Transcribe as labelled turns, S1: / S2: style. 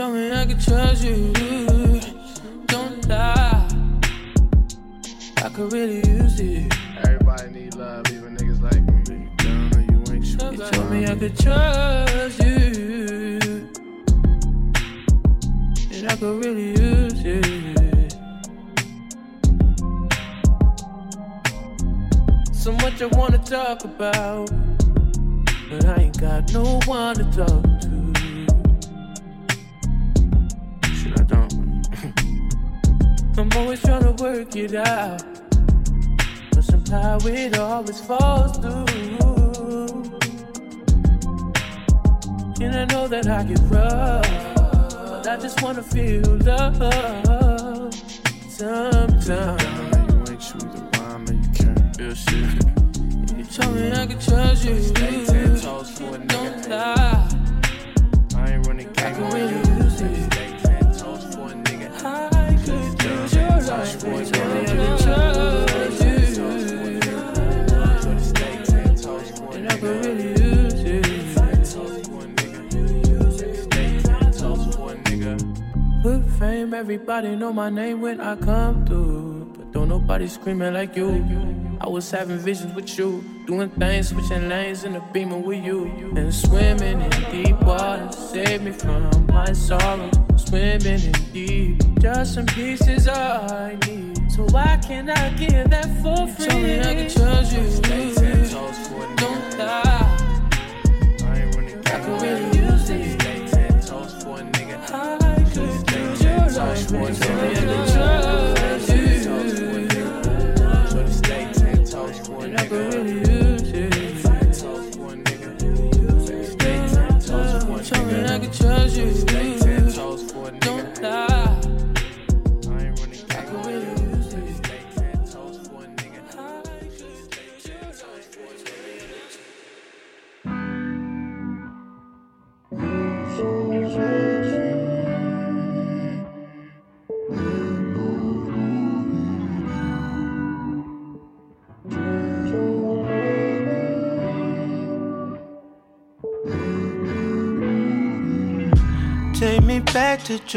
S1: told me I could trust you. Don't lie. I could really use it.
S2: Everybody need love, even niggas like me. You you ain't sweet.
S1: You told me I could trust you. And I could really use it. So much I wanna talk about. But I ain't got no one to talk to.
S2: Shit, I don't.
S1: I'm always trying to work it out. But somehow it always falls through. And I know that I get rough. But I just wanna feel love. Sometimes.
S2: You ain't sweet, the rhyme man, you can't. Real shit.
S1: You told me I could trust you.
S2: Stay ten toes for a
S1: Don't
S2: nigga.
S1: lie.
S2: I ain't running
S1: I
S2: game
S1: could
S2: on
S1: really
S2: you.
S1: use it.
S2: Stay ten toes for a nigga.
S1: I could use your. You told me I could trust you.
S2: Shorty, stay ten toes for a
S1: And I could really use it.
S2: Ten toes for a nigga. Stay ten toes for a nigga.
S1: With fame, everybody know my name when I come through. But don't nobody screaming like you. I was having visions with you, doing things, switching lanes in the beamer with you, and swimming in deep water. Save me from my sorrow. Swimming in deep, just some pieces I need. So why can't I give that for free? Tell me I can trust you.
S2: Stay ten toes for a nigga.
S1: Don't lie.
S2: I ain't running
S1: I could really
S2: you.
S1: use it.
S2: Stay ten toes for a nigga.
S1: I could use your love. Really
S3: me back to